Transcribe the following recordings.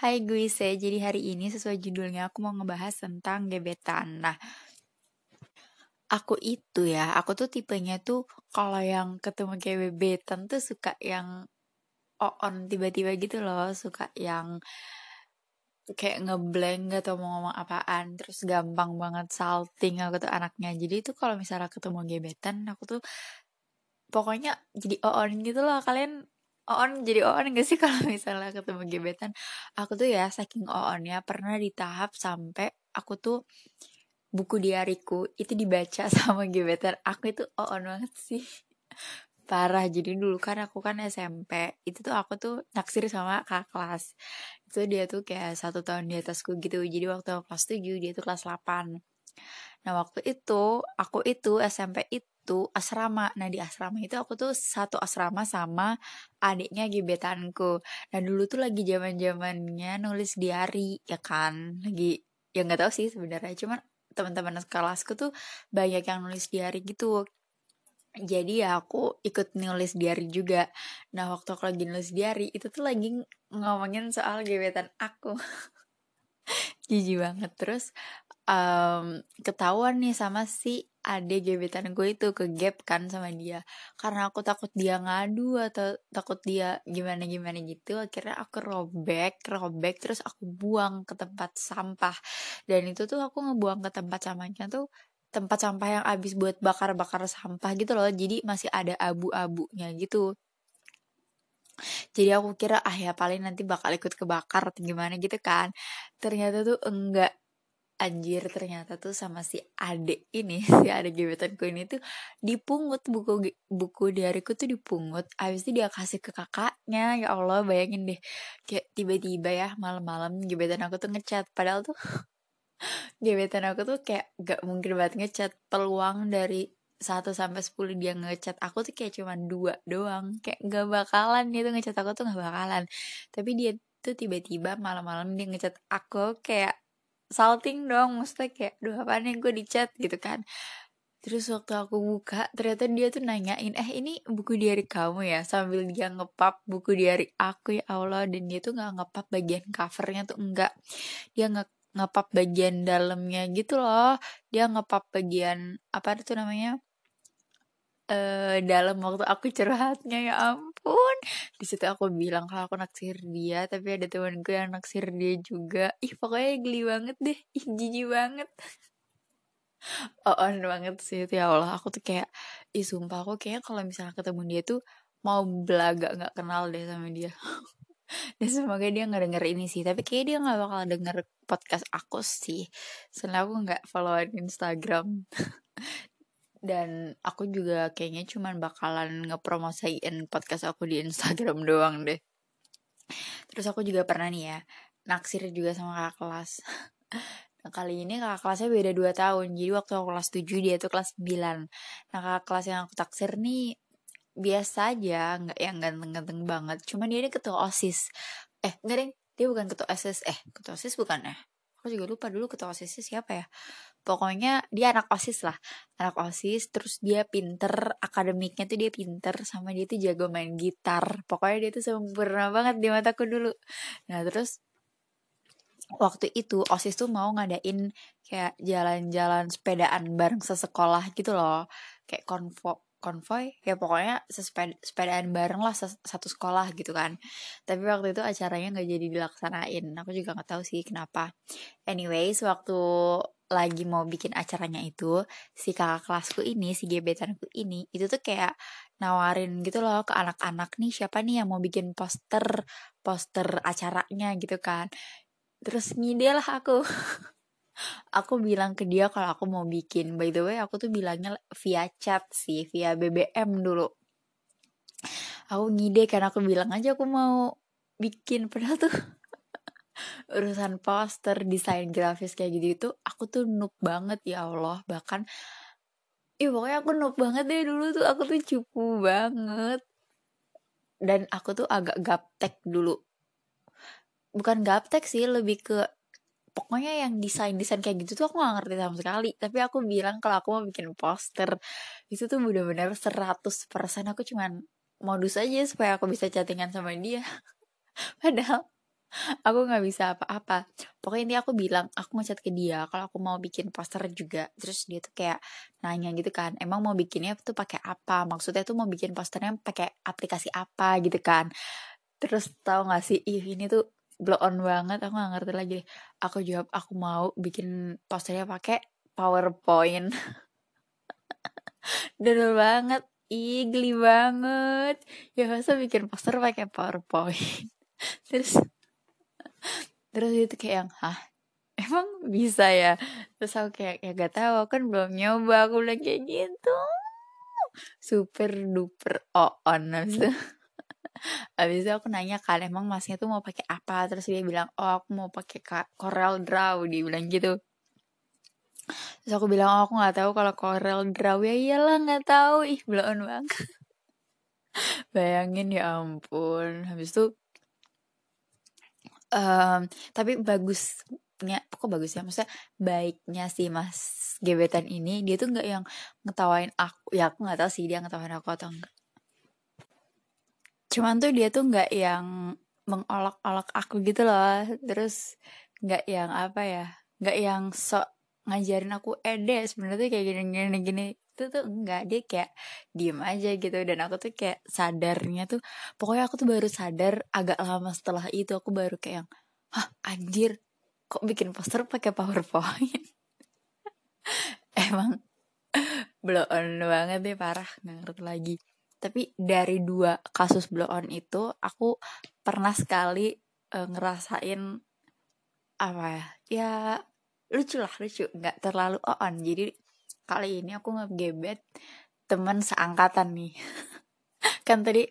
Hai gue Se, jadi hari ini sesuai judulnya aku mau ngebahas tentang gebetan. Nah, aku itu ya, aku tuh tipenya tuh kalau yang ketemu gebetan tuh suka yang on tiba-tiba gitu loh, suka yang kayak ngeblank gak tau mau ngomong apaan, terus gampang banget salting aku tuh anaknya. Jadi itu kalau misalnya ketemu gebetan, aku tuh pokoknya jadi on gitu loh. Kalian on jadi on gak sih kalau misalnya ketemu gebetan? Aku tuh ya saking onnya pernah di tahap sampai aku tuh buku diariku itu dibaca sama gebetan. Aku itu on banget sih. Parah jadi dulu kan aku kan SMP itu tuh aku tuh naksir sama kakak kelas. Itu dia tuh kayak satu tahun di atasku gitu jadi waktu aku kelas 7 dia tuh kelas 8 nah waktu itu aku itu SMP itu itu asrama. Nah di asrama itu aku tuh satu asrama sama adiknya gebetanku. Nah dulu tuh lagi zaman zamannya nulis diary ya kan. Lagi ya nggak tahu sih sebenarnya. Cuman teman-teman kelasku tuh banyak yang nulis diary gitu. Jadi ya aku ikut nulis diary juga. Nah waktu aku lagi nulis diary itu tuh lagi ngomongin soal gebetan aku. Jijik banget terus um, ketahuan nih sama si ade gebetan gue itu ke gap kan sama dia. Karena aku takut dia ngadu atau takut dia gimana gimana gitu akhirnya aku robek robek terus aku buang ke tempat sampah. Dan itu tuh aku ngebuang ke tempat sampahnya tuh tempat sampah yang habis buat bakar-bakar sampah gitu loh. Jadi masih ada abu-abunya gitu. Jadi aku kira ah ya paling nanti bakal ikut kebakar atau gimana gitu kan. Ternyata tuh enggak anjir ternyata tuh sama si adek ini si adek gebetanku ini tuh dipungut buku buku diariku tuh dipungut. Habis itu dia kasih ke kakaknya ya Allah bayangin deh. Kayak tiba-tiba ya malam-malam gebetan aku tuh ngechat padahal tuh gebetan aku tuh kayak gak mungkin banget ngechat peluang dari 1 sampai 10 dia ngechat aku tuh kayak cuma dua doang. Kayak gak bakalan dia tuh ngechat aku tuh gak bakalan. Tapi dia tuh tiba-tiba malam-malam dia ngechat aku kayak salting dong maksudnya kayak duh apa nih gue di chat gitu kan. Terus waktu aku buka ternyata dia tuh nanyain eh ini buku diary kamu ya? Sambil dia ngepap buku diary aku ya Allah. Dan dia tuh nggak ngepap bagian covernya tuh enggak dia nge ngepap bagian dalamnya gitu loh. Dia ngepap bagian apa itu namanya uh, dalam waktu aku curhatnya ya ampun di situ aku bilang kalau aku naksir dia tapi ada temanku yang naksir dia juga. Ih pokoknya geli banget deh. Ih jijik banget. Oh on banget sih ya Allah. Aku tuh kayak ih sumpah aku kayak kalau misalnya ketemu dia tuh mau belaga nggak kenal deh sama dia. Dan semoga dia nggak denger ini sih. Tapi kayak dia nggak bakal denger podcast aku sih. Soalnya aku nggak followan Instagram dan aku juga kayaknya cuman bakalan ngepromosiin podcast aku di Instagram doang deh. Terus aku juga pernah nih ya naksir juga sama kakak kelas. Nah kali ini kakak kelasnya beda 2 tahun. Jadi waktu aku kelas 7 dia tuh kelas 9 nah kakak kelas yang aku taksir nih biasa aja nggak yang ganteng-ganteng banget. Cuman dia ini ketua osis. Eh nggak deh dia bukan ketua osis. Eh ketua osis bukan ya aku juga lupa dulu ketua osisnya siapa ya. Pokoknya dia anak osis lah. Anak osis terus dia pinter akademiknya tuh dia pinter sama dia tuh jago main gitar. Pokoknya dia tuh sempurna banget di mataku dulu. Nah terus waktu itu osis tuh mau ngadain kayak jalan-jalan sepedaan bareng sesekolah gitu loh. Kayak konvo konvoy ya pokoknya sepeda sepedaan bareng lah satu sekolah gitu kan. Tapi waktu itu acaranya nggak jadi dilaksanain. Aku juga nggak tahu sih kenapa. Anyways waktu lagi mau bikin acaranya itu si kakak kelasku ini si gebetanku ini itu tuh kayak nawarin gitu loh ke anak-anak nih siapa nih yang mau bikin poster poster acaranya? gitu kan. Terus ngide lah aku aku bilang ke dia kalau aku mau bikin. By the way aku tuh bilangnya via chat sih via BBM dulu. Aku ngide karena aku bilang aja aku mau bikin. Padahal tuh urusan poster desain grafis kayak gitu itu aku tuh noob banget ya Allah. Bahkan Ih pokoknya aku noob banget deh dulu tuh. Aku tuh cupu banget. Dan aku tuh agak gaptek dulu. Bukan gaptek sih lebih ke pokoknya yang desain-desain kayak gitu tuh aku gak ngerti sama sekali. Tapi aku bilang kalau aku mau bikin poster itu tuh bener-bener 100% aku cuman modus aja supaya aku bisa chattingan sama dia. Padahal aku nggak bisa apa-apa. Pokoknya ini aku bilang aku ngechat ke dia kalau aku mau bikin poster juga. Terus dia tuh kayak nanya gitu kan emang mau bikinnya tuh pakai apa? Maksudnya tuh mau bikin posternya pakai aplikasi apa? gitu kan. Terus tau gak sih? Ih ini tuh blow on banget aku gak ngerti lagi aku jawab aku mau bikin posternya pakai PowerPoint. Dulu banget ih geli banget. Ya masa bikin poster pakai PowerPoint? Terus terus itu kayak yang hah? Emang bisa ya? Terus aku kayak ya gak tahu kan belum nyoba. Aku bilang kayak gitu. Super duper on habis itu habis itu aku nanya kan emang masnya tuh mau pakai apa? Terus dia bilang oh aku mau pakai Corel Draw. Dia bilang gitu. Terus aku bilang oh, aku nggak tahu kalau Corel Draw. Ya iyalah nggak tahu. Ih belum banget. Bayangin ya ampun. Habis itu um, tapi bagusnya kok bagus ya? Maksudnya baiknya sih mas gebetan ini dia tuh nggak yang ngetawain aku ya aku nggak tahu sih dia ngetawain aku atau enggak cuman tuh dia tuh nggak yang mengolok-olok aku gitu loh. Terus nggak yang apa ya nggak yang sok ngajarin aku eh deh sebenarnya kayak gini gini gini. Itu tuh enggak dia kayak diem aja gitu. Dan aku tuh kayak sadarnya tuh pokoknya aku tuh baru sadar agak lama setelah itu aku baru kayak yang hah anjir kok bikin poster pakai powerpoint? Emang blow on banget deh parah nggak ngerti lagi tapi dari dua kasus blow on itu aku pernah sekali uh, ngerasain apa ya ya lucu lah lucu. Nggak terlalu on. Jadi kali ini aku ngegebet teman seangkatan nih. Kan tadi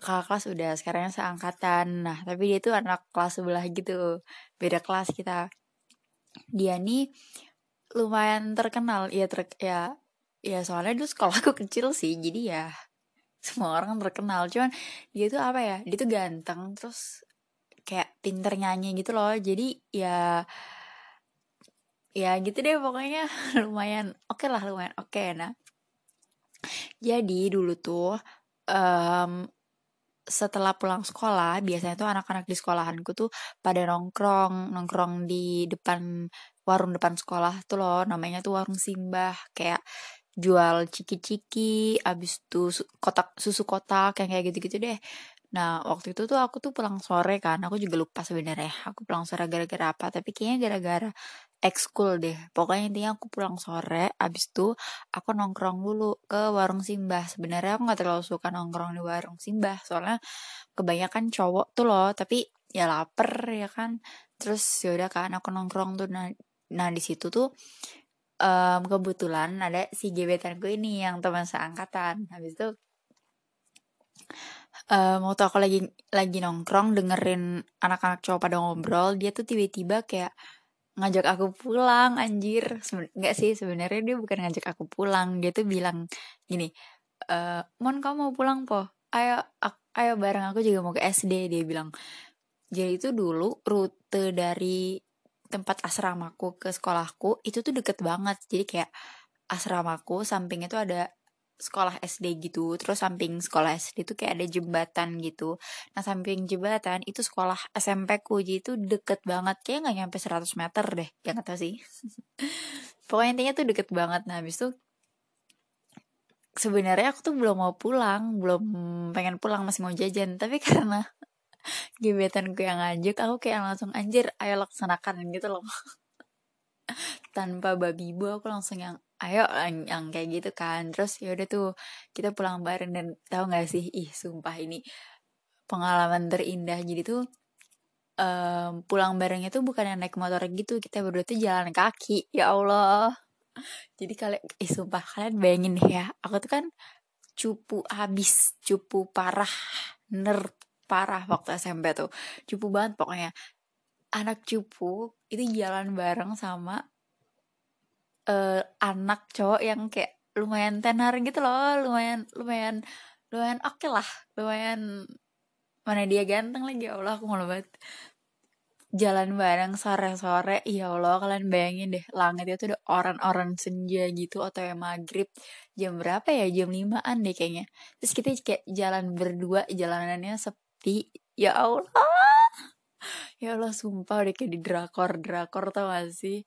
kakak kelas udah sekarang seangkatan. Nah tapi dia tuh anak kelas sebelah gitu. Beda kelas kita. Dia nih lumayan terkenal. Ya ter ya ya soalnya dulu sekolahku kecil sih. Jadi ya semua orang terkenal. Cuman dia tuh apa ya dia tuh ganteng terus kayak pinter nyanyi gitu loh. Jadi ya ya gitu deh pokoknya. Lumayan oke okay lah lumayan oke. Okay, nah jadi dulu tuh um, setelah pulang sekolah biasanya tuh anak-anak di sekolahanku tuh pada nongkrong nongkrong di depan warung depan sekolah tuh loh. Namanya tuh warung simbah. Kayak jual ciki-ciki abis tuh kotak susu kotak yang kayak gitu-gitu deh Nah, waktu itu tuh aku tuh pulang sore kan. Aku juga lupa sebenarnya. Aku pulang sore gara-gara apa, tapi kayaknya gara-gara ekskul deh. Pokoknya intinya aku pulang sore, abis itu aku nongkrong dulu ke warung Simbah. Sebenarnya aku nggak terlalu suka nongkrong di warung Simbah, soalnya kebanyakan cowok tuh loh, tapi ya lapar ya kan. Terus yaudah kan aku nongkrong tuh. Nah, nah di situ tuh um, kebetulan ada si gebetanku ini yang teman seangkatan. Habis itu um, waktu aku lagi lagi nongkrong dengerin anak-anak cowok pada ngobrol dia tuh tiba-tiba kayak ngajak aku pulang anjir. Nggak sih sebenarnya dia bukan ngajak aku pulang. Dia tuh bilang gini e, mon kamu mau pulang po? Ayo ayo bareng aku juga mau ke SD dia bilang jadi itu dulu rute dari tempat asramaku ke sekolahku itu tuh deket banget. Jadi kayak asramaku sampingnya tuh ada sekolah SD gitu terus samping sekolah SD itu kayak ada jembatan gitu. Nah samping jembatan itu sekolah SMP ku jadi itu deket banget. Kayak nggak nyampe 100 meter deh ya nggak tahu sih. Pokoknya intinya tuh deket banget. Nah habis itu sebenarnya aku tuh belum mau pulang belum pengen pulang masih mau jajan. Tapi karena gebetan gue yang ngajak aku kayak langsung anjir ayo laksanakan gitu loh. Tanpa babi bu aku langsung yang ayo yang, yang kayak gitu kan. Terus ya udah tuh kita pulang bareng dan tahu nggak sih? Ih sumpah ini pengalaman terindah. Jadi tuh um, pulang barengnya tuh bukan yang naik motor gitu. Kita berdua tuh jalan kaki ya Allah. Jadi kalian ih sumpah kalian bayangin ya aku tuh kan cupu habis cupu parah nerd parah waktu SMP tuh. Cupu banget pokoknya. Anak cupu itu jalan bareng sama uh, anak cowok yang kayak lumayan tenar gitu loh. Lumayan lumayan lumayan oke okay lah. Lumayan mana dia ganteng lagi? Ya Allah aku malu banget. Jalan bareng sore-sore ya Allah kalian bayangin deh langit itu udah orang-orang senja gitu atau yang maghrib. Jam berapa ya? Jam limaan deh kayaknya. Terus kita kayak jalan berdua jalanannya sepi ya Allah. Ya Allah sumpah udah kayak di drakor drakor tau gak sih?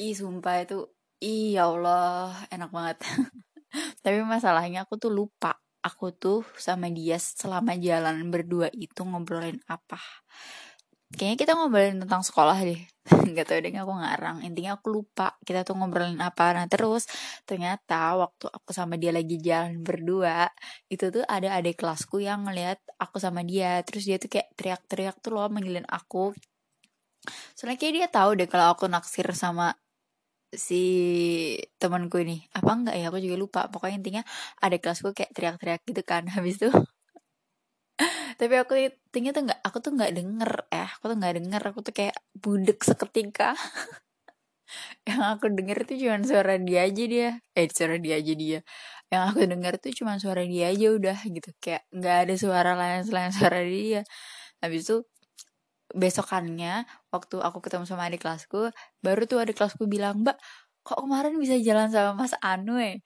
Ih sumpah itu ih ya Allah enak banget. Tapi masalahnya aku tuh lupa. Aku tuh sama dia selama jalan berdua itu ngobrolin apa kayaknya kita ngobrolin tentang sekolah deh. Nggak tahu deh aku ngarang. Intinya aku lupa kita tuh ngobrolin apa. Nah terus ternyata waktu aku sama dia lagi jalan berdua itu tuh ada adik kelasku yang ngeliat aku sama dia. Terus dia tuh kayak teriak-teriak tuh loh manggilin aku. Soalnya kayak dia tahu deh kalau aku naksir sama si temanku ini. Apa enggak ya? Aku juga lupa. Pokoknya intinya ada kelasku kayak teriak-teriak gitu kan. Habis itu tapi aku intinya tuh nggak aku tuh nggak denger eh aku tuh nggak denger aku tuh kayak budek seketika. Yang aku denger tuh cuma suara dia aja dia eh suara dia aja dia. Yang aku denger tuh cuma suara dia aja udah gitu kayak nggak ada suara lain selain suara dia. Habis itu besokannya waktu aku ketemu sama adik kelasku baru tuh adik kelasku bilang mbak kok kemarin bisa jalan sama mas Anu eh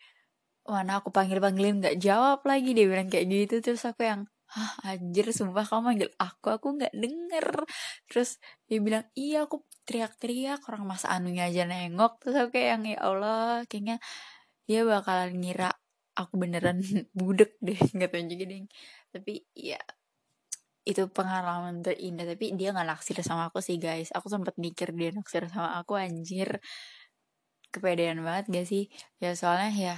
mana aku panggil panggilin nggak jawab lagi dia bilang kayak gitu. Terus aku yang Hah, anjir sumpah kamu manggil aku aku nggak denger. Terus dia bilang iya aku teriak-teriak orang mas anunya aja nengok. Terus aku kayak yang ya Allah kayaknya dia bakalan ngira aku beneran budek deh nggak tahu juga deh. Tapi ya itu pengalaman terindah tapi dia nggak naksir sama aku sih guys. Aku sempat mikir dia naksir sama aku anjir. Kepedean banget gak sih? Ya soalnya ya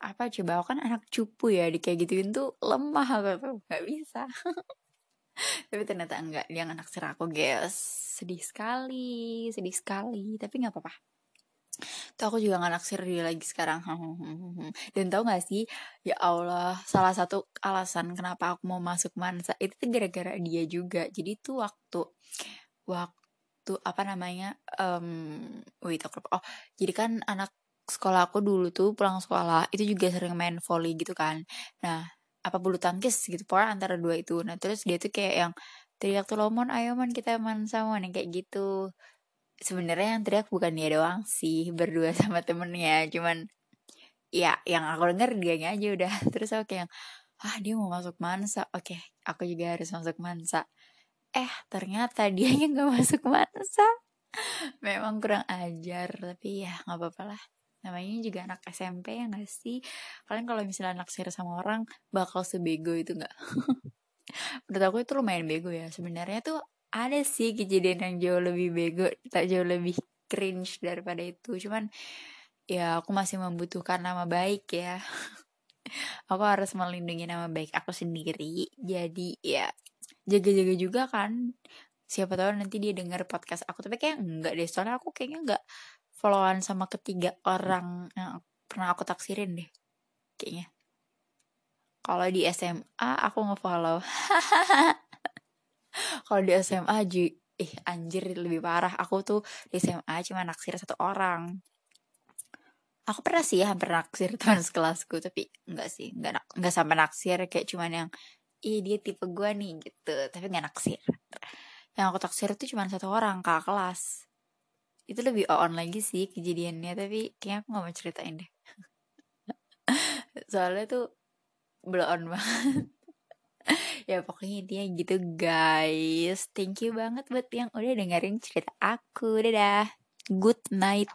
apa coba aku kan anak cupu ya di kayak gituin tuh lemah aku tuh nggak bisa. Tapi ternyata enggak dia naksir aku guys sedih sekali sedih sekali tapi nggak apa-apa. Tuh aku juga naksir dia lagi sekarang. Dan tau gak sih Ya Allah Salah satu alasan kenapa aku mau masuk Mansa Itu tuh gara-gara dia juga. Jadi tuh waktu Waktu apa namanya um, Wait aku Oh jadi kan anak sekolah aku dulu tuh pulang sekolah Itu juga sering main volley gitu kan. Nah apa bulu tangkis gitu Pokoknya antara dua itu. Nah terus dia tuh kayak yang Teriak tuh lomon ayo man kita Mansa man Yang kayak gitu. Sebenarnya yang teriak bukan dia doang sih berdua sama temennya. Cuman ya yang aku denger dia aja udah. Terus aku kayak ah dia mau masuk mansa. Oke aku juga harus masuk mansa. Eh ternyata dia yang gak masuk mansa. Memang kurang ajar tapi ya nggak apa-apa lah namanya juga anak SMP ya gak sih? Kalian kalau misalnya naksir sama orang bakal sebego itu nggak? Menurut aku itu lumayan bego ya. Sebenarnya tuh ada sih kejadian yang jauh lebih bego tak jauh lebih cringe daripada itu. Cuman ya aku masih membutuhkan nama baik ya. Aku harus melindungi nama baik aku sendiri. Jadi ya jaga-jaga juga kan. Siapa tahu nanti dia dengar podcast aku. Tapi kayak enggak deh. Soalnya aku kayaknya enggak followan sama ketiga orang yang pernah aku taksirin deh kayaknya. Kalau di SMA aku ngefollow. Kalau di SMA ji ih anjir lebih parah. Aku tuh di SMA cuma naksir satu orang. Aku pernah sih hampir naksir teman sekelasku tapi enggak sih enggak enggak sampai naksir. Kayak cuman yang ih dia tipe gue nih gitu. Tapi nggak naksir. Yang aku taksir itu cuma satu orang kakak kelas itu lebih on lagi sih kejadiannya tapi kayaknya aku nggak mau ceritain deh. Soalnya tuh blow on banget. Ya pokoknya intinya gitu guys. Thank you banget buat yang udah dengerin cerita aku. Dadah. Good night